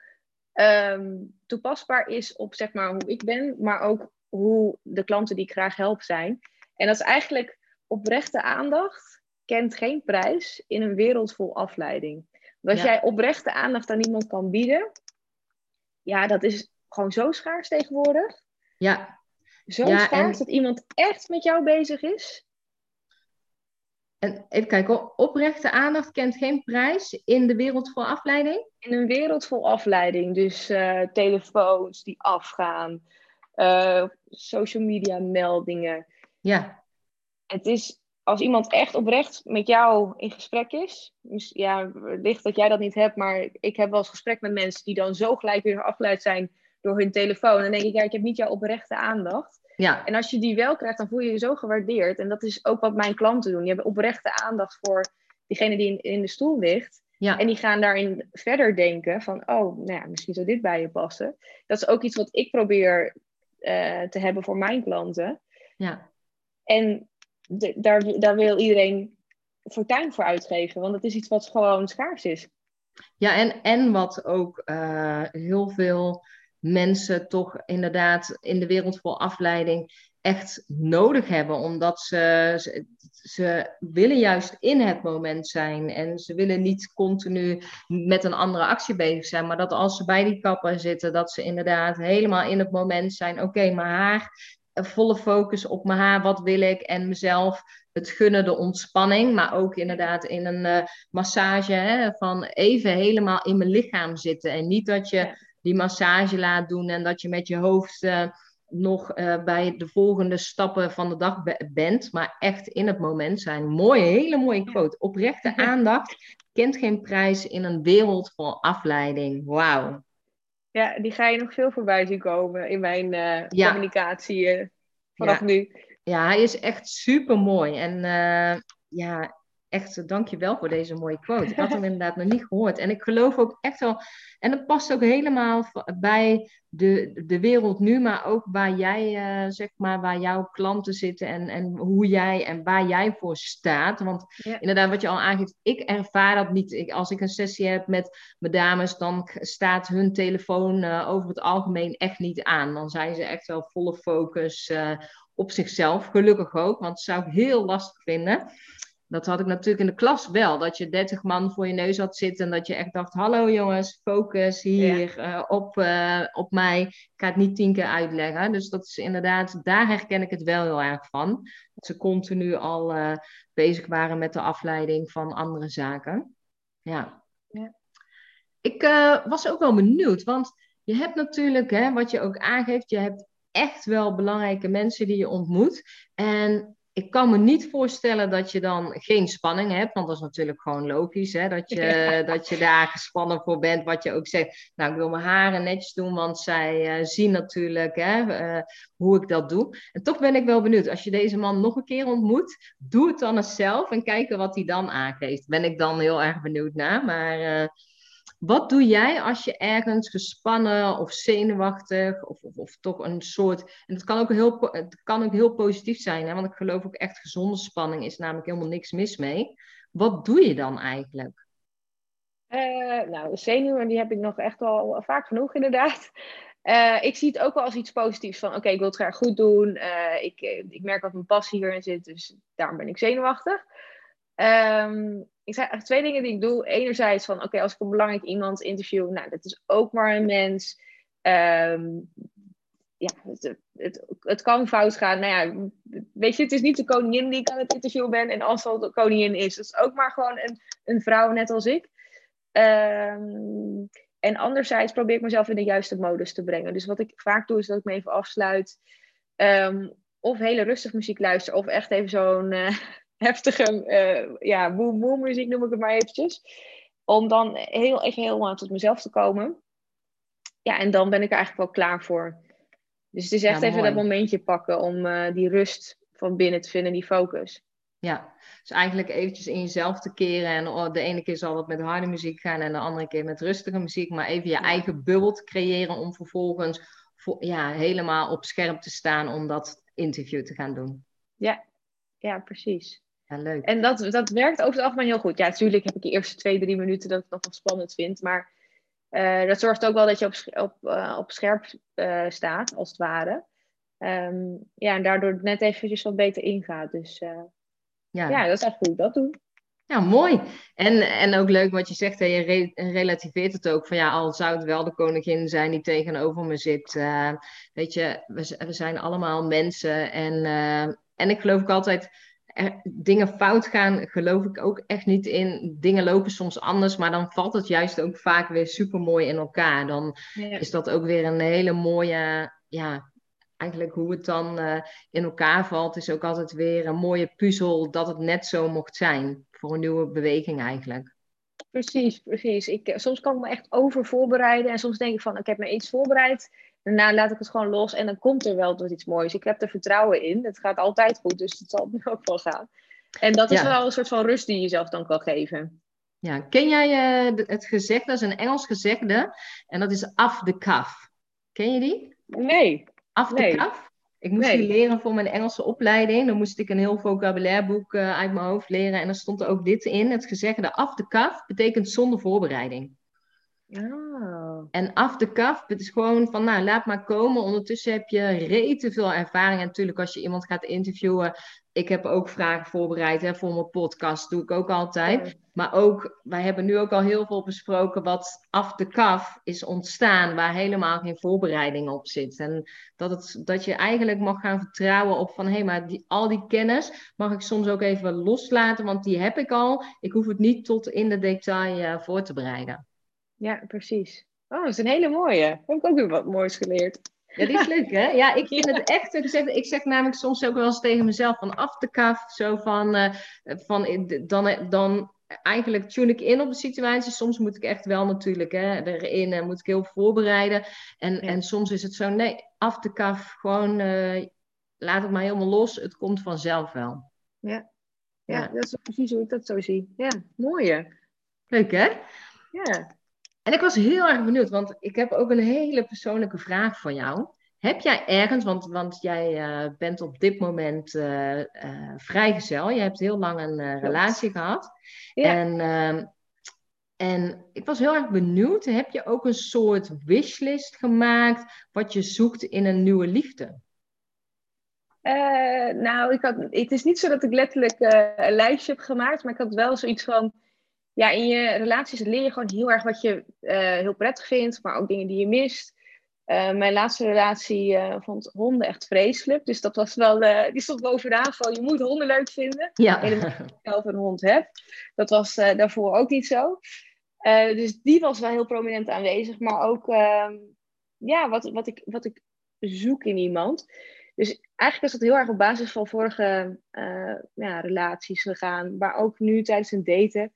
um, toepasbaar is op zeg maar hoe ik ben, maar ook hoe de klanten die ik graag help zijn. En dat is eigenlijk oprechte aandacht kent geen prijs in een wereld vol afleiding. Want als Ja. jij oprechte aandacht aan iemand kan bieden, ja, dat is gewoon zo schaars tegenwoordig. Ja, Zo Ja, schaars en- dat iemand echt met jou bezig is. en even kijken, oprechte aandacht kent geen prijs in de wereld voor afleiding. In een wereld vol afleiding. Dus eh, telefoons die afgaan, eh, social media meldingen. Ja, Het is als iemand echt oprecht met jou in gesprek is. mis- Ja, wellicht dat jij dat niet hebt, maar ik heb wel eens gesprek met mensen die dan zo gelijk weer afgeleid zijn door hun telefoon. En dan denk ik, ja, ik heb niet jouw oprechte aandacht. ja, En als je die wel krijgt, dan voel je je zo gewaardeerd. En dat is ook wat mijn klanten doen. Die hebben oprechte aandacht voor diegene die in, in de stoel ligt. ja. En die gaan daarin verder denken van, oh, nou ja, misschien zou dit bij je passen. Dat is ook iets wat ik probeer eh, te hebben voor mijn klanten. ja. En daar, daar wil iedereen fortuin voor uitgeven, want het is iets wat gewoon schaars is. Ja, en, en wat ook uh, heel veel mensen toch inderdaad in de wereld voor afleiding echt nodig hebben. Omdat ze, ze, willen juist in het moment zijn. En ze willen niet continu met een andere actie bezig zijn. Maar dat als ze bij die kapper zitten, dat ze inderdaad helemaal in het moment zijn. Oké, mijn haar, volle focus op mijn haar, wat wil ik? En mezelf het gunnen, de ontspanning. Maar ook inderdaad in een uh, massage hè, van even helemaal in mijn lichaam zitten. En niet dat je Ja. die massage laat doen en dat je met je hoofd uh, nog uh, bij de volgende stappen van de dag be bent. Maar echt in het moment zijn. Mooi, hele mooie quote. Oprechte *laughs* aandacht kent geen prijs in een wereld vol afleiding. Wauw. Ja, die ga je nog veel voorbij zien komen in mijn uh, communicatie uh, vanaf nu. Ja, hij is echt super mooi. En uh, ja, echt dankjewel voor deze mooie quote. Ik had hem inderdaad nog niet gehoord. En ik geloof ook echt wel, en dat past ook helemaal bij de, de wereld nu, maar ook waar jij, uh, zeg maar, waar jouw klanten zitten en, en hoe jij en waar jij voor staat. Want inderdaad, wat je al aangeeft, ik ervaar dat niet. Ik, als ik een sessie heb met mijn dames, dan staat hun telefoon uh, over het algemeen echt niet aan. Dan zijn ze echt wel volle focus uh, op zichzelf, gelukkig ook, want dat zou ik heel lastig vinden. Dat had ik natuurlijk in de klas wel. Dat je 30 man voor je neus had zitten. En dat je echt dacht: hallo jongens, focus hier uh, op, uh, op mij. Ik ga het niet tien keer uitleggen. Dus dat is inderdaad, daar herken ik het wel heel erg van. Dat ze continu al uh, bezig waren met de afleiding van andere zaken. Ja. ja. Ik was ook wel benieuwd, want je hebt natuurlijk, hè, wat je ook aangeeft, je hebt echt wel belangrijke mensen die je ontmoet. En ik kan me niet voorstellen dat je dan geen spanning hebt, want dat is natuurlijk gewoon logisch, hè? Dat, je, *laughs* dat je daar gespannen voor bent, wat je ook zegt. Nou, ik wil mijn haren netjes doen, want zij uh, zien natuurlijk hè, uh, hoe ik dat doe. En toch ben ik wel benieuwd, als je deze man nog een keer ontmoet, doe het dan eens zelf en kijken wat hij dan aangeeft. Ben ik dan heel erg benieuwd naar, maar... Uh, wat doe jij als je ergens gespannen of zenuwachtig of, of, of toch een soort. En het kan ook heel, het kan ook heel positief zijn, hè? want ik geloof ook echt gezonde spanning is namelijk helemaal niks mis mee. Wat doe je dan eigenlijk? Uh, nou, zenuwen die heb ik nog echt al vaak genoeg inderdaad. Uh, ik zie het ook wel als iets positiefs van oké, ik wil het graag goed doen. Uh, ik, ik merk dat mijn passie hierin zit, dus daarom ben ik zenuwachtig. Um, ik zei eigenlijk twee dingen die ik doe. Enerzijds van, oké, als ik een belangrijk iemand interview, nou, dat is ook maar een mens. Um, ja, het, het, kan fout gaan. Nou ja, weet je, het is niet de koningin die ik aan het interviewen ben. En als dat de koningin is, het is ook maar gewoon een, een vrouw net als ik. Um, en anderzijds probeer ik mezelf in de juiste modus te brengen. Dus wat ik vaak doe, is dat ik me even afsluit. Of hele rustig muziek luister. Of echt even zo'n... Uh, heftige uh, ja, boom muziek noem ik het maar eventjes. Om dan heel, even helemaal tot mezelf te komen. Ja, en dan ben ik er eigenlijk wel klaar voor. Dus het is echt even dat momentje pakken om uh, die rust van binnen te vinden, die focus. Ja, dus eigenlijk eventjes in jezelf te keren. En oh, de ene keer zal het met harde muziek gaan en de andere keer met rustige muziek. Maar even je eigen bubbel te creëren om vervolgens voor, ja, helemaal op scherp te staan om dat interview te gaan doen. Ja, ja precies. Ja, leuk. En dat, dat werkt over het algemeen heel goed. Ja, natuurlijk heb ik de eerste twee, drie minuten dat ik het nog wel spannend vind. Maar uh, dat zorgt ook wel dat je op, op, uh, op scherp uh, staat, als het ware. Um, ja, en daardoor net eventjes wat beter ingaat. Dus ja. ja, dat is echt goed dat doen. Ja, mooi. En, en ook leuk wat je zegt, hè, je re relativeert het ook van ja, al zou het wel de koningin zijn die tegenover me zit. weet je, we, we zijn allemaal mensen. En, en ik geloof ook altijd, er, dingen fout gaan, geloof ik ook echt niet in. Dingen lopen soms anders, maar dan valt het juist ook vaak weer super mooi in elkaar. Dan is dat ook weer een hele mooie, ja, eigenlijk hoe het dan uh, in elkaar valt, is ook altijd weer een mooie puzzel dat het net zo mocht zijn voor een nieuwe beweging eigenlijk. Precies, precies. Ik, soms kan ik me echt over voorbereiden en soms denk ik van ik heb me iets voorbereid Daarna laat ik het gewoon los en dan komt er wel tot iets moois. Ik heb er vertrouwen in. Het gaat altijd goed, dus het zal *laughs* nu ook wel gaan. En dat is wel een soort van rust die je jezelf dan kan geven. Ja, ken jij uh, het gezegde? Dat is een Engels gezegde. En dat is af de kaf. Ken je die? Nee. Af de kaf? Ik moest die leren voor mijn Engelse opleiding. Dan moest ik een heel vocabulaireboek uh, uit mijn hoofd leren. En dan stond er ook dit in. Het gezegde af de kaf betekent zonder voorbereiding. Oh. En af de kaf, het is gewoon van, nou, laat maar komen. Ondertussen heb je rete veel ervaring. En natuurlijk, als je iemand gaat interviewen, ik heb ook vragen voorbereid hè, voor mijn podcast, doe ik ook altijd. Maar ook, wij hebben nu ook al heel veel besproken wat af de kaf is ontstaan, waar helemaal geen voorbereiding op zit. En dat, het, dat je eigenlijk mag gaan vertrouwen op van, hé, hey, maar die, al die kennis mag ik soms ook even loslaten, want die heb ik al. Ik hoef het niet tot in de detail uh, voor te bereiden. Ja, precies. Oh, dat is een hele mooie. Heb ik ook weer wat moois geleerd. Ja, die is leuk, hè? Ja, ik vind het *laughs* echt... Ik zeg namelijk soms ook wel eens tegen mezelf van af de kaf. Zo van... Uh, van dan, dan eigenlijk tune ik in op de situatie. Soms moet ik echt wel natuurlijk hè, erin en moet ik heel voorbereiden. En, en soms is het zo, nee, af de kaf, gewoon uh, laat het maar helemaal los. Het komt vanzelf wel. Ja. Ja, dat is precies hoe ik dat zo zie. Ja, mooi. Leuk hè? Ja. En ik was heel erg benieuwd, want ik heb ook een hele persoonlijke vraag voor jou. Heb jij ergens, want, want jij uh, bent op dit moment uh, uh, vrijgezel, je hebt heel lang een relatie gehad. Ja. En, ehm, en ik was heel erg benieuwd, heb je ook een soort wishlist gemaakt wat je zoekt in een nieuwe liefde? nou, ik had, het is niet zo dat ik letterlijk een lijstje heb gemaakt, maar ik had wel zoiets van, ja, in je relaties leer je gewoon heel erg wat je heel prettig vindt, maar ook dingen die je mist. Uh, mijn laatste relatie uh, vond honden echt vreselijk. Dus dat was wel, die stond bovenaan van je moet honden leuk vinden. Ja. Helemaal als je zelf een hond hebt. Dat was daarvoor ook niet zo. dus die was wel heel prominent aanwezig. Maar ook ehm, ja, wat, wat, ik, wat ik zoek in iemand. Dus eigenlijk is dat heel erg op basis van vorige ja, relaties gegaan. Maar ook nu tijdens een daten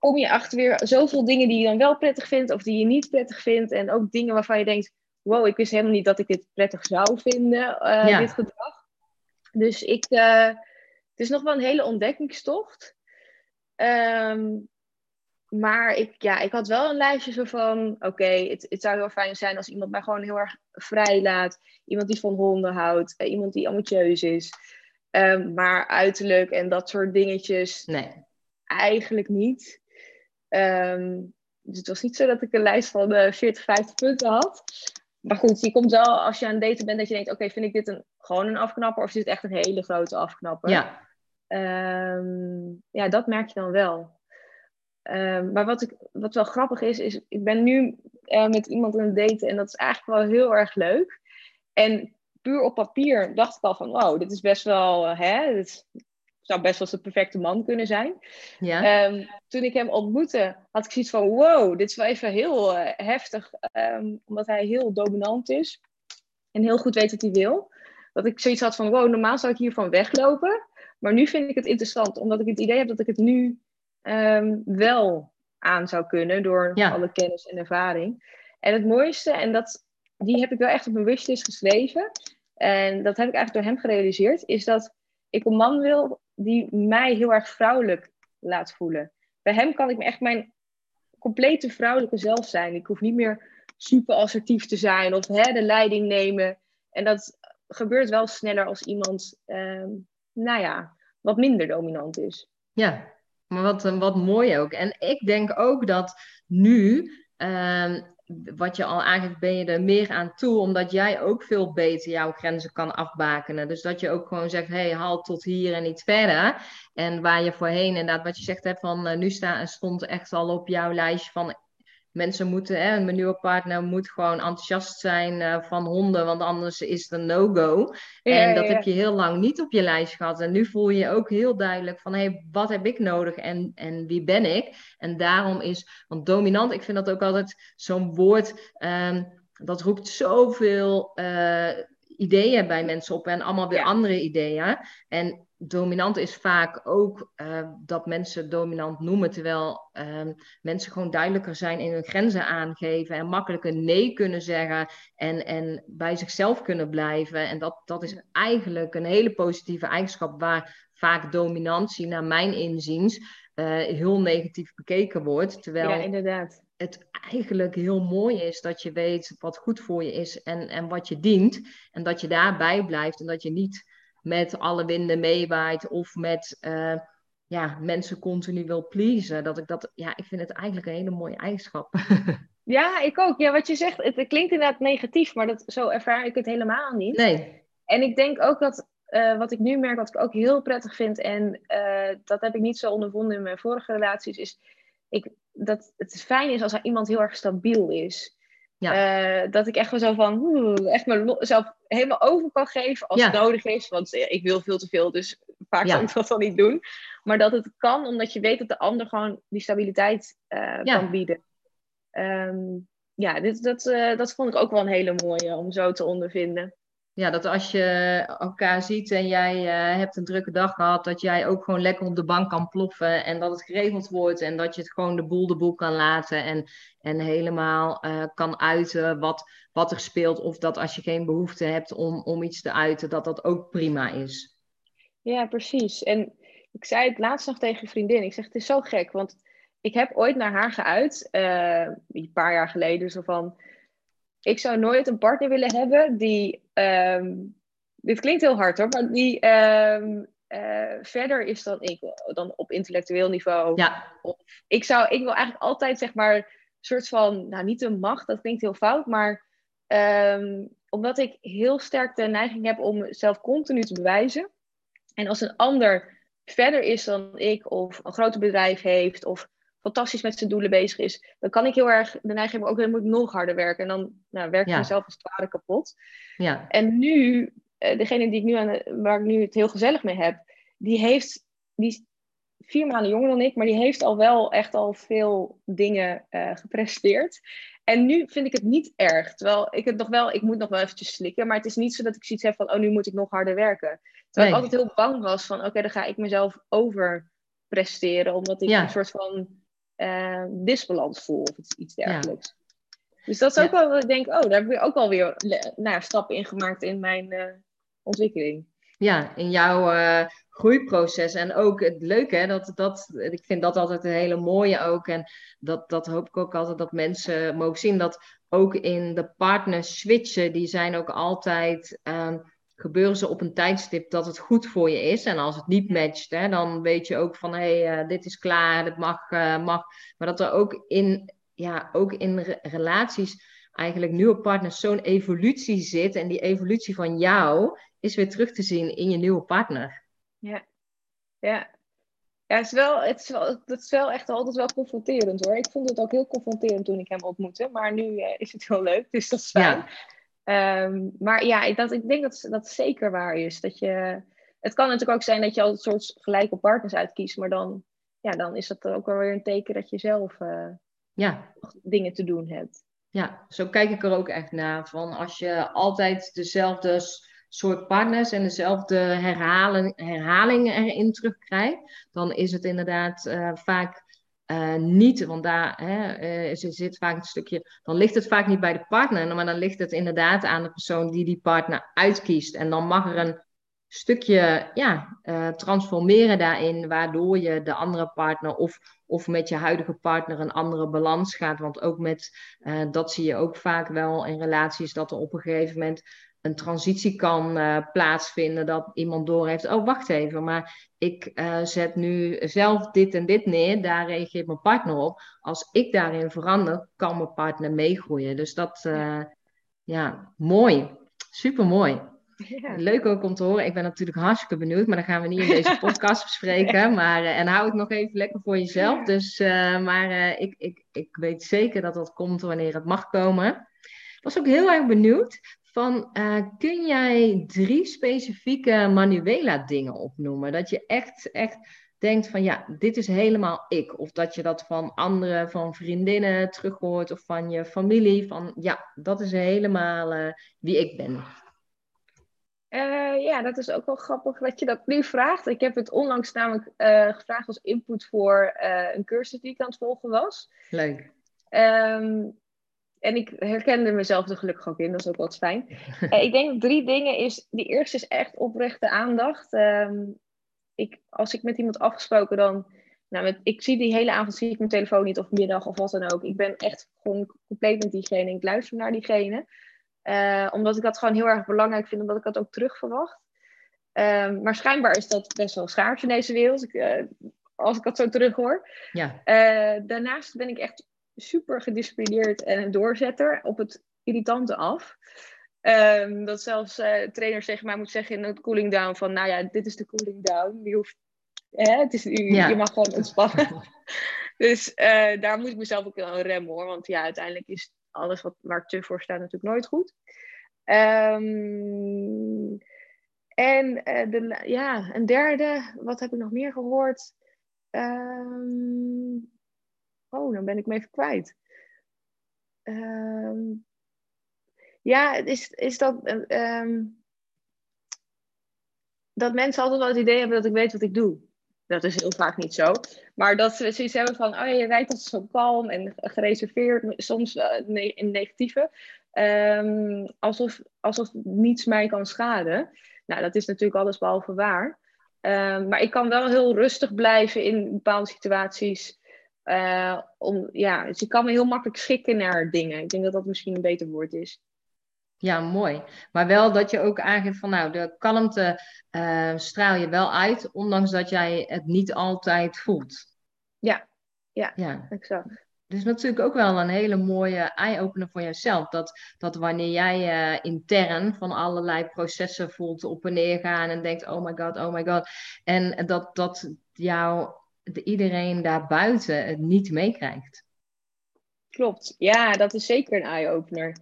kom je achter weer zoveel dingen die je dan wel prettig vindt of die je niet prettig vindt. En ook dingen waarvan je denkt, wow, ik wist helemaal niet dat ik dit prettig zou vinden, uh, dit gedrag. Dus ik, uh, het is nog wel een hele ontdekkingstocht. Um, maar ik, ja, ik had wel een lijstje zo van, oké, het, het zou heel fijn zijn als iemand mij gewoon heel erg vrij laat. Iemand die van honden houdt, uh, iemand die ambitieus is. Um, maar uiterlijk en dat soort dingetjes, nee. eigenlijk niet. Um, dus het was niet zo dat ik een lijst van uh, 40, 50 punten had. Maar goed, je komt wel als je aan het daten bent dat je denkt: oké, vind ik dit een, gewoon een afknapper of is dit echt een hele grote afknapper? Ja. Um, ja, dat merk je dan wel. Um, maar wat, ik, wat wel grappig is, is ik ben nu uh, met iemand aan het daten en dat is eigenlijk wel heel erg leuk. En puur op papier dacht ik al van, wow, dit is best wel, uh, hè, dit zou best wel eens de perfecte man kunnen zijn. Ja. Um, toen ik hem ontmoette, had ik zoiets van: wow, dit is wel even heel uh, heftig, um, omdat hij heel dominant is en heel goed weet wat hij wil. Dat ik zoiets had van: wow, normaal zou ik hiervan weglopen. Maar nu vind ik het interessant, omdat ik het idee heb dat ik het nu um, wel aan zou kunnen door ja. alle kennis en ervaring. En het mooiste, en dat, die heb ik wel echt op mijn wishlist geschreven, en dat heb ik eigenlijk door hem gerealiseerd, is dat ik een man wil die mij heel erg vrouwelijk laat voelen. Bij hem kan ik me echt mijn complete vrouwelijke zelf zijn. Ik hoef niet meer super assertief te zijn of hè, de leiding nemen. En dat gebeurt wel sneller als iemand, uh, nou ja, wat minder dominant is. Ja, maar wat, wat mooi ook. En ik denk ook dat nu, uh, wat je al eigenlijk ben je er meer aan toe, omdat jij ook veel beter jouw grenzen kan afbakenen. Dus dat je ook gewoon zegt, hey, haal tot hier en niet verder. En waar je voorheen, inderdaad, wat je zegt, hè, van uh, nu sta, stond echt al op jouw lijstje van mensen moeten, hè, mijn nieuwe partner moet gewoon enthousiast zijn uh, van honden, want anders is het een no-go. Ja, en dat ja, heb je heel lang niet op je lijst gehad. En nu voel je je ook heel duidelijk van, hé, hey, wat heb ik nodig en, en wie ben ik? En daarom is, want dominant, ik vind dat ook altijd zo'n woord, um, dat roept zoveel uh, ideeën bij mensen op en allemaal weer andere ideeën. En dominant is vaak ook uh, dat mensen dominant noemen, terwijl uh, mensen gewoon duidelijker zijn in hun grenzen aangeven en makkelijker nee kunnen zeggen en, en bij zichzelf kunnen blijven. En dat, dat is eigenlijk een hele positieve eigenschap waar vaak dominantie, naar mijn inziens, uh, heel negatief bekeken wordt. Terwijl ja, inderdaad. Het eigenlijk heel mooi is dat je weet wat goed voor je is en, en wat je dient. En dat je daarbij blijft en dat je niet met alle winden meewaait of met uh, ja, mensen continu wil pleasen. Dat ik dat, ja, ik vind het eigenlijk een hele mooie eigenschap. *laughs* ja, ik ook. Ja, wat je zegt, het, het, klinkt inderdaad negatief, maar dat, zo ervaar ik het helemaal niet. Nee. En ik denk ook dat, uh, wat ik nu merk, wat ik ook heel prettig vind, en uh, dat heb ik niet zo ondervonden in mijn vorige relaties, is ik, dat het fijn is als er iemand heel erg stabiel is. Ja. Uh, dat ik echt wel zo van, oeh, echt mezelf helemaal over kan geven als ja. het nodig is. Want ik wil veel te veel, dus vaak ja. kan ik dat dan niet doen. Maar dat het kan, omdat je weet dat de ander gewoon die stabiliteit uh, kan bieden. Um, ja, dit, dat, uh, dat vond ik ook wel een hele mooie om zo te ondervinden. Ja, dat als je elkaar ziet en jij uh, hebt een drukke dag gehad, dat jij ook gewoon lekker op de bank kan ploffen en dat het geregeld wordt en dat je het gewoon de boel de boel kan laten en, en helemaal uh, kan uiten wat, wat er speelt. Of dat als je geen behoefte hebt om, om iets te uiten, dat dat ook prima is. Ja, precies. En ik zei het laatst nog tegen een vriendin. Ik zeg, het is zo gek, want ik heb ooit naar haar geuit, uh, een paar jaar geleden, zo van ik zou nooit een partner willen hebben die. Ehm, dit klinkt heel hard hoor, maar die um, uh, verder is dan ik, dan op intellectueel niveau. Ja. Of, ik, zou, ik wil eigenlijk altijd zeg maar een soort van, nou niet een macht, dat klinkt heel fout, maar um, omdat ik heel sterk de neiging heb om mezelf continu te bewijzen. En als een ander verder is dan ik, of een groter bedrijf heeft, of fantastisch met zijn doelen bezig is, dan kan ik heel erg de neiging hebben, ook dan moet ik nog harder werken. En dan nou, werk ik mezelf als het ware kapot. Ja. En nu, uh, degene die ik nu aan waar ik nu het heel gezellig mee heb, die heeft, die is vier maanden jonger dan ik, maar die heeft al wel echt al veel dingen uh, gepresteerd. En nu vind ik het niet erg. Terwijl ik het nog wel, ik moet nog wel eventjes slikken. Maar het is niet zo dat ik zoiets heb van, oh, nu moet ik nog harder werken. Terwijl nee. ik altijd heel bang was van, oké, dan ga ik mezelf over presteren. Omdat ik ja. een soort van uh, disbalans voel of iets dergelijks. Ja. Dus dat is ook ja. wel, ik denk, oh, daar heb ik ook alweer nou, stappen in gemaakt in mijn uh, ontwikkeling. Ja, in jouw uh, groeiproces. En ook het leuke, hè, dat, dat, ik vind dat altijd een hele mooie ook. En dat, dat hoop ik ook altijd dat mensen mogen zien. Dat ook in de partner switchen, die zijn ook altijd. Uh, gebeuren ze op een tijdstip dat het goed voor je is. En als het niet matcht, hè, dan weet je ook van hé, hey, uh, dit is klaar, dit mag, uh, mag. Maar dat er ook in, ja, ook in re relaties eigenlijk nieuwe partners zo'n evolutie zit. En die evolutie van jou is weer terug te zien in je nieuwe partner. Ja, ja. Ja, het is, wel, het, is wel, het is wel echt altijd wel confronterend hoor. Ik vond het ook heel confronterend toen ik hem ontmoette. Maar nu uh, is het heel leuk, dus dat is fijn. Ja. Um, maar ja, dat, ik denk dat dat zeker waar is. Dat je, het kan natuurlijk ook zijn dat je al een soort gelijke partners uitkiest, maar dan, ja, dan is dat ook wel weer een teken dat je zelf uh, ja. dingen te doen hebt. Ja, zo kijk ik er ook echt naar. Van als je altijd dezelfde soort partners en dezelfde herhaling, herhalingen erin terugkrijgt, dan is het inderdaad uh, vaak uh, niet, want daar hè, uh, zit vaak een stukje, dan ligt het vaak niet bij de partner, maar dan ligt het inderdaad aan de persoon die die partner uitkiest. En dan mag er een stukje ja, uh, transformeren daarin, waardoor je de andere partner of, of met je huidige partner een andere balans gaat. Want ook met, dat zie je ook vaak wel in relaties, dat er op een gegeven moment een transitie kan uh, plaatsvinden. Dat iemand doorheeft, oh wacht even, maar ik uh, zet nu zelf dit en dit neer. Daar reageert mijn partner op. Als ik daarin verander, kan mijn partner meegroeien. Dus dat, uh, ja, mooi. Super mooi. Ja. Leuk ook om te horen. Ik ben natuurlijk hartstikke benieuwd, maar dat gaan we niet in deze *laughs* podcast bespreken. Maar, en hou het nog even lekker voor jezelf. Dus, maar ik, ik, ik weet zeker dat dat komt wanneer het mag komen. Ik was ook heel erg benieuwd van uh, kun jij drie specifieke Manuela dingen opnoemen? Dat je echt, echt denkt van ja, dit is helemaal ik. Of dat je dat van anderen, van vriendinnen terughoort of van je familie. Van ja, dat is helemaal uh, wie ik ben. Uh, ja, dat is ook wel grappig dat je dat nu vraagt. Ik heb het onlangs namelijk gevraagd als input voor een cursus die ik aan het volgen was. Leuk. Um, en ik herkende mezelf er gelukkig ook in, dat is ook wat fijn. uh, *laughs* ik denk drie dingen is, die eerste is echt oprechte aandacht. Um, ik, als ik met iemand afgesproken dan, nou met, ik zie die hele avond zie ik mijn telefoon niet of middag of wat dan ook. Ik ben echt gewoon compleet met diegene, ik luister naar diegene. Uh, omdat ik dat gewoon heel erg belangrijk vind, omdat ik dat ook terug verwacht. Um, maar schijnbaar is dat best wel schaars in deze wereld, ik, uh, als ik dat zo terug hoor. Ja. daarnaast ben ik echt super gedisciplineerd en een doorzetter op het irritante af. Um, dat zelfs uh, trainers tegen mij moet zeggen in het cooling down van, nou ja, dit is de cooling down. Je, hoeft, hè, het is, je, ja. je mag gewoon ontspannen. *laughs* dus uh, daar moet ik mezelf ook wel een rem hoor. Want ja, uiteindelijk is alles wat, waar te voor staat natuurlijk nooit goed. Um, en uh, de, ja, een derde, wat heb ik nog meer gehoord? Um, Oh, dan ben ik me even kwijt. Um, ja, is, is dat. Um, dat mensen altijd wel het idee hebben dat ik weet wat ik doe. Dat is heel vaak niet zo. Maar dat ze zoiets hebben van, oh je rijdt altijd zo kalm en gereserveerd, soms in negatieve. Um, alsof, alsof niets mij kan schaden. Nou, dat is natuurlijk alles behalve waar. Maar ik kan wel heel rustig blijven in bepaalde situaties. Uh, om, ja, dus ik kan me heel makkelijk schikken naar dingen. Ik denk dat dat misschien een beter woord is. Ja, mooi. Maar wel dat je ook aangeeft van nou, de kalmte uh, straal je wel uit, ondanks dat jij het niet altijd voelt. Ja, ja, ja. exact. Dus natuurlijk ook wel een hele mooie eye-opener voor jezelf. Dat, dat wanneer jij uh, intern van allerlei processen voelt op en neer gaan en denkt, oh my god, oh my god. En dat, dat jou, de, iedereen daarbuiten het niet meekrijgt. Klopt, ja, dat is zeker een eye-opener.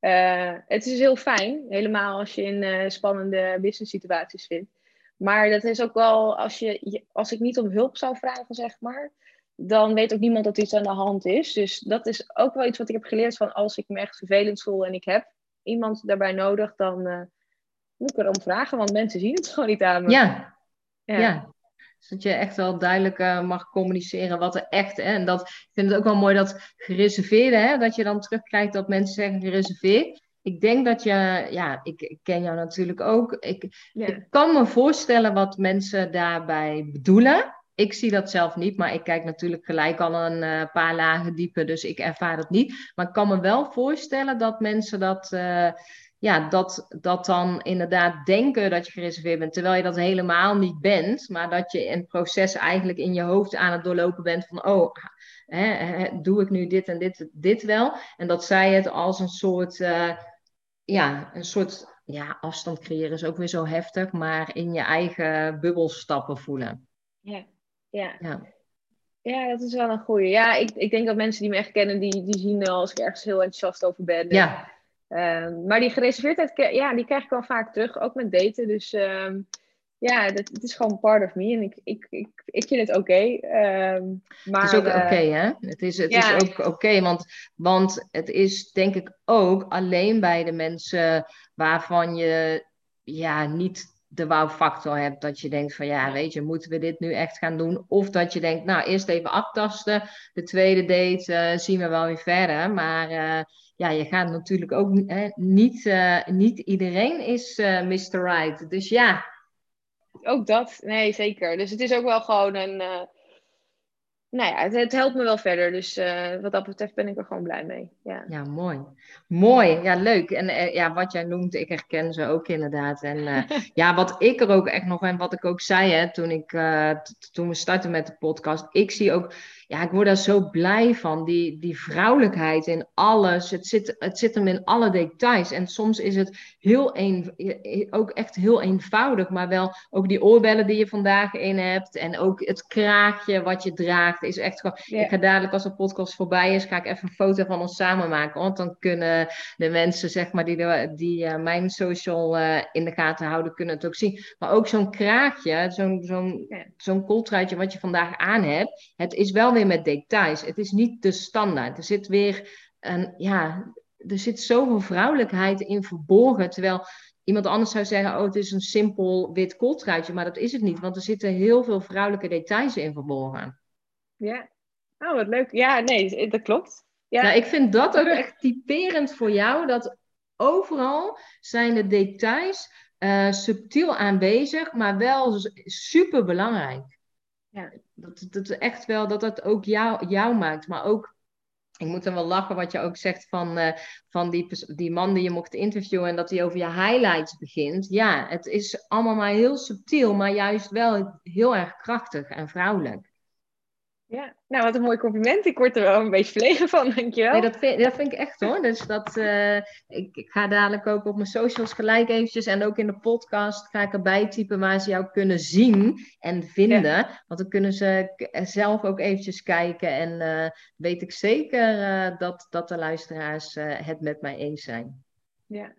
Uh, het is heel fijn, helemaal als je in uh, spannende business situaties vindt. Maar dat is ook wel, als, je, als ik niet om hulp zou vragen, zeg maar, dan weet ook niemand dat iets aan de hand is. Dus dat is ook wel iets wat ik heb geleerd van als ik me echt vervelend voel en ik heb iemand daarbij nodig, dan uh, moet ik erom vragen, want mensen zien het gewoon niet aan me. Ja, ja. ja. Dat je echt wel duidelijk uh, mag communiceren wat er echt is. En dat, ik vind het ook wel mooi dat gereserveerde, hè, dat je dan terugkrijgt dat mensen zeggen gereserveerd. Ik denk dat je, ja, ik, ik ken jou natuurlijk ook. Ik, ik kan me voorstellen wat mensen daarbij bedoelen ik zie dat zelf niet, maar ik kijk natuurlijk gelijk al een uh, paar lagen dieper, dus ik ervaar het niet. Maar ik kan me wel voorstellen dat mensen dat, uh, ja, dat, dat dan inderdaad denken dat je gereserveerd bent, terwijl je dat helemaal niet bent, maar dat je een proces eigenlijk in je hoofd aan het doorlopen bent van, oh, hè, doe ik nu dit en dit, dit wel? En dat zij het als een soort, uh, ja, een soort ja, afstand creëren is ook weer zo heftig, maar in je eigen bubbel stappen voelen. Ja. Ja. ja. Ja, dat is wel een goeie. Ja, ik, ik denk dat mensen die me echt kennen, die, die zien als ik ergens heel enthousiast over ben. Ja. Um, maar die gereserveerdheid, ja, die krijg ik wel vaak terug, ook met daten. Dus um, ja, dat, het is gewoon part of me en ik, ik, ik, ik vind het oké. Okay. Um, het is ook oké, okay, hè? Het is, het is ook oké, want, want het is denk ik ook alleen bij de mensen waarvan je ja, niet de wow-factor hebt. Dat je denkt van ja, weet je, moeten we dit nu echt gaan doen? Of dat je denkt, nou, eerst even aftasten. De tweede date uh, zien we wel weer verder. Maar uh, ja, je gaat natuurlijk ook niet, uh, niet iedereen is Mr. Right. Dus ja. Ook dat, nee, zeker. Dus het is ook wel gewoon een nou ja, het, het, helpt me wel verder. Dus uh, wat dat betreft ben ik er gewoon blij mee. Ja, ja mooi. Mooi, ja, leuk. En uh, ja, wat jij noemt, ik herken ze ook inderdaad. En uh, *laughs* ja, wat ik er ook echt nog, en wat ik ook zei hè, toen, ik, toen we startten met de podcast, ik zie ook ja, ik word daar zo blij van. Die, die vrouwelijkheid in alles. Het zit, het zit hem in alle details. En soms is het heel een, ook echt heel eenvoudig. Maar wel ook die oorbellen die je vandaag in hebt. En ook het kraagje wat je draagt. Is echt gewoon. Ik ga dadelijk als de podcast voorbij is, ga ik even een foto van ons samen maken. Want dan kunnen de mensen, zeg maar, die, de, die uh, mijn social uh, in de gaten houden, kunnen het ook zien. Maar ook zo'n kraagje, zo'n zo'n zo'n kooltruitje wat je vandaag aan hebt. Het is wel met details. Het is niet de standaard. Er zit weer een, ja, er zit zoveel vrouwelijkheid in verborgen. Terwijl iemand anders zou zeggen, oh, het is een simpel wit kooltruitje. Maar dat is het niet, want er zitten heel veel vrouwelijke details in verborgen. Ja, oh, wat leuk. Ja, nee, dat klopt. Ja. Nou, ik vind dat ook *laughs* echt typerend voor jou, dat overal zijn de details uh, subtiel aanwezig, maar wel super belangrijk ja, dat, dat echt wel dat dat ook jou, jou maakt. Maar ook, ik moet dan wel lachen wat je ook zegt van, uh, van die, die man die je mocht interviewen en dat hij over je highlights begint. Ja, het is allemaal maar heel subtiel, maar juist wel heel erg krachtig en vrouwelijk. Ja, nou wat een mooi compliment. Ik word er wel een beetje verlegen van, dankjewel. Nee, dat vind, dat vind ik echt hoor. Dus dat, uh, ik, ik, ga dadelijk ook op mijn socials gelijk eventjes en ook in de podcast ga ik erbij typen waar ze jou kunnen zien en vinden. Want dan kunnen ze zelf ook eventjes kijken en uh, weet ik zeker uh, dat, dat de luisteraars het met mij eens zijn. Ja,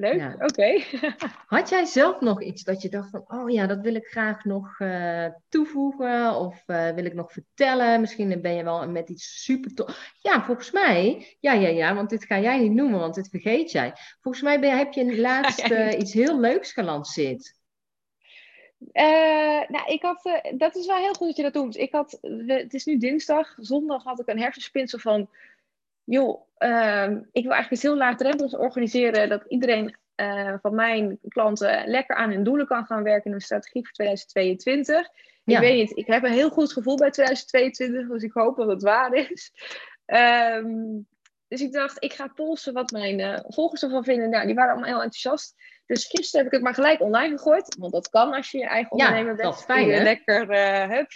Leuk, oké. *laughs* Had jij zelf nog iets dat je dacht van, oh ja, dat wil ik graag nog uh, toevoegen of uh, wil ik nog vertellen? Misschien ben je wel met iets super tof. Ja, volgens mij, ja, ja, ja, want dit ga jij niet noemen, want dit vergeet jij. Volgens mij ben, heb je *laughs* laatst uh, iets heel leuks gelanceerd. nou, ik had, dat is wel heel goed dat je dat doet. Ik had, het is nu dinsdag, zondag had ik een hersenspinsel van, joh, ehm, ik wil eigenlijk iets heel laagdrempeligs organiseren, dat iedereen van mijn klanten lekker aan hun doelen kan gaan werken in een strategie voor 2022. Ik weet niet, ik heb een heel goed gevoel bij 2022, dus ik hoop dat het waar is. Um, dus ik dacht, ik ga polsen wat mijn uh, volgers ervan vinden. Nou, die waren allemaal heel enthousiast. Dus gisteren heb ik het maar gelijk online gegooid. Want dat kan als je je eigen ondernemer bent. dat is fijn, hè? Lekker, uh, hup,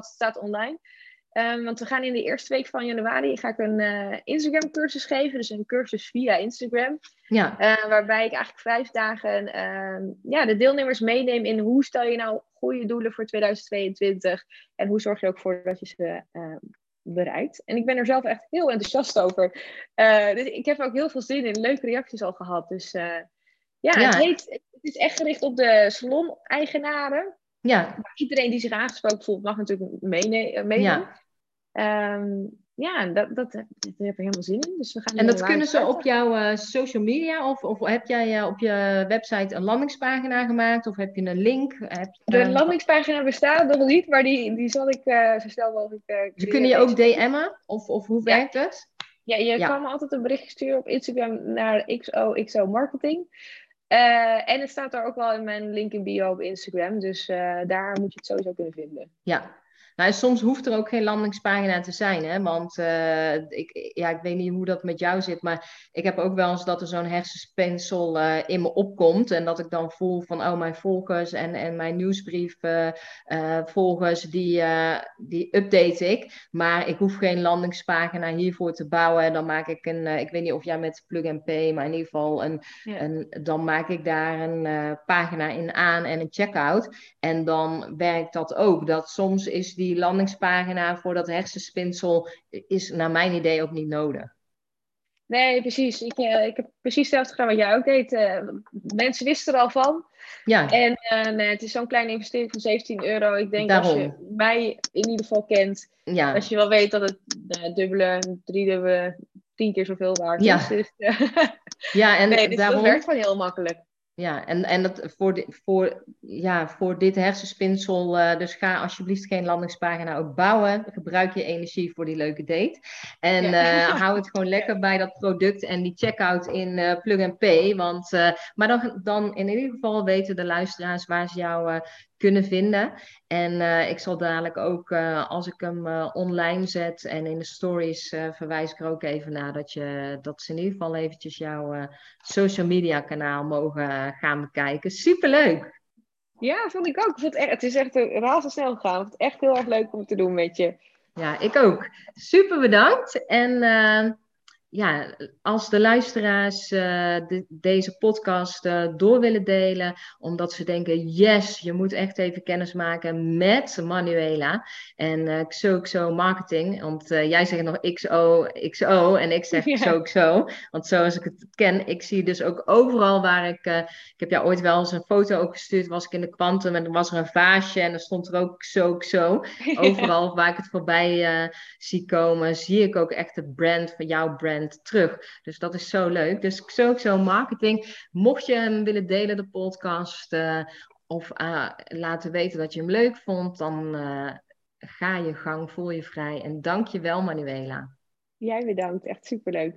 staat online. Um, want we gaan in de eerste week van januari ga ik een uh, Instagram cursus geven. Dus een cursus via Instagram. Ja. Uh, waarbij ik eigenlijk vijf dagen uh, ja, de deelnemers meeneem in hoe stel je nou goede doelen voor 2022. En hoe zorg je ook voor dat je ze bereikt. En ik ben er zelf echt heel enthousiast over. Uh, dus ik heb ook heel veel zin in. Leuke reacties al gehad. Dus uh, ja, Het, heet, het, is echt gericht op de salon-eigenaren. Ja. Iedereen die zich aangesproken voelt, mag natuurlijk meedoen. Mee ja. Um, ja, dat, dat, heb ik helemaal zin in. Dus we gaan en dat kunnen ze op jouw uh, social media? Of, of heb jij uh, op je website een landingspagina gemaakt? Of heb je een link? Heb je, de landingspagina bestaat nog niet, maar die, die zal ik zo snel mogelijk... ze kunnen je ook DM'en? Of, of hoe ja. werkt het? Ja, je ja. kan me altijd een bericht sturen op Instagram naar XOXO Marketing. en het staat daar ook wel in mijn link in bio op Instagram. Dus daar moet je het sowieso kunnen vinden. Ja, nou, soms hoeft er ook geen landingspagina te zijn, hè? want uh, ik, ja, ik weet niet hoe dat met jou zit, maar ik heb ook wel eens dat er zo'n hersenspinsel uh, in me opkomt en dat ik dan voel van, oh, mijn volgers en, en mijn nieuwsbrief uh, volgers, die, die update ik, maar ik hoef geen landingspagina hiervoor te bouwen. Dan maak ik een, ik weet niet of jij met Plug and Pay, maar in ieder geval, een, ja. een, dan maak ik daar een pagina in aan en een checkout en dan werkt dat ook. Dat soms is die die landingspagina voor dat hersenspinsel is naar mijn idee ook niet nodig. Nee, precies. Ik, uh, ik heb precies hetzelfde gedaan wat jij ook deed. Uh, mensen wisten er al van. Ja. En uh, nee, het is zo'n kleine investering van 17 euro. Ik denk Daarom. als je mij in ieder geval kent, ja. als je wel weet dat het dubbele, driedubbele, tien keer zoveel waard ja. is. Dus, *laughs* ja, en nee, dus daarom... dat werkt gewoon heel makkelijk. Ja, en, en dat voor, di, voor, ja, voor dit hersenspinsel, uh, dus ga alsjeblieft geen landingspagina ook bouwen. Gebruik je energie voor die leuke date. En ja. uh, hou het gewoon *laughs* lekker bij dat product en die checkout in uh, Plug and Pay. Want, maar dan, dan in ieder geval weten de luisteraars waar ze jou kunnen vinden. En uh, ik zal dadelijk ook, uh, als ik hem uh, online zet en in de stories, verwijs ik er ook even naar dat, je, dat ze in ieder geval eventjes jouw social media kanaal mogen gaan bekijken. Superleuk! Ja, vond ik ook. Het, echt, het is echt razendsnel gegaan. Het is echt heel erg leuk om te doen met je. Ja, ik ook. Super bedankt. En ja, als de luisteraars uh, de, deze podcast uh, door willen delen, omdat ze denken, yes, je moet echt even kennis maken met Manuela en uh, XOXO Marketing. Want jij zegt nog XO, XO en ik zeg. *laughs* XOXO. Want zoals ik het ken, ik zie dus ook overal waar ik, ik heb jou ooit wel eens een foto ook gestuurd, was ik in de kwantum en er was er een vaasje en er stond er ook XOXO. *laughs* Overal waar ik het voorbij zie komen, zie ik ook echt de brand van jouw brand terug. Dus dat is zo leuk. Dus sowieso marketing. Mocht je hem willen delen, de podcast, uh, of uh, laten weten dat je hem leuk vond, dan uh, ga je gang, voel je vrij. En dank je wel, Manuela. Jij bedankt, echt superleuk.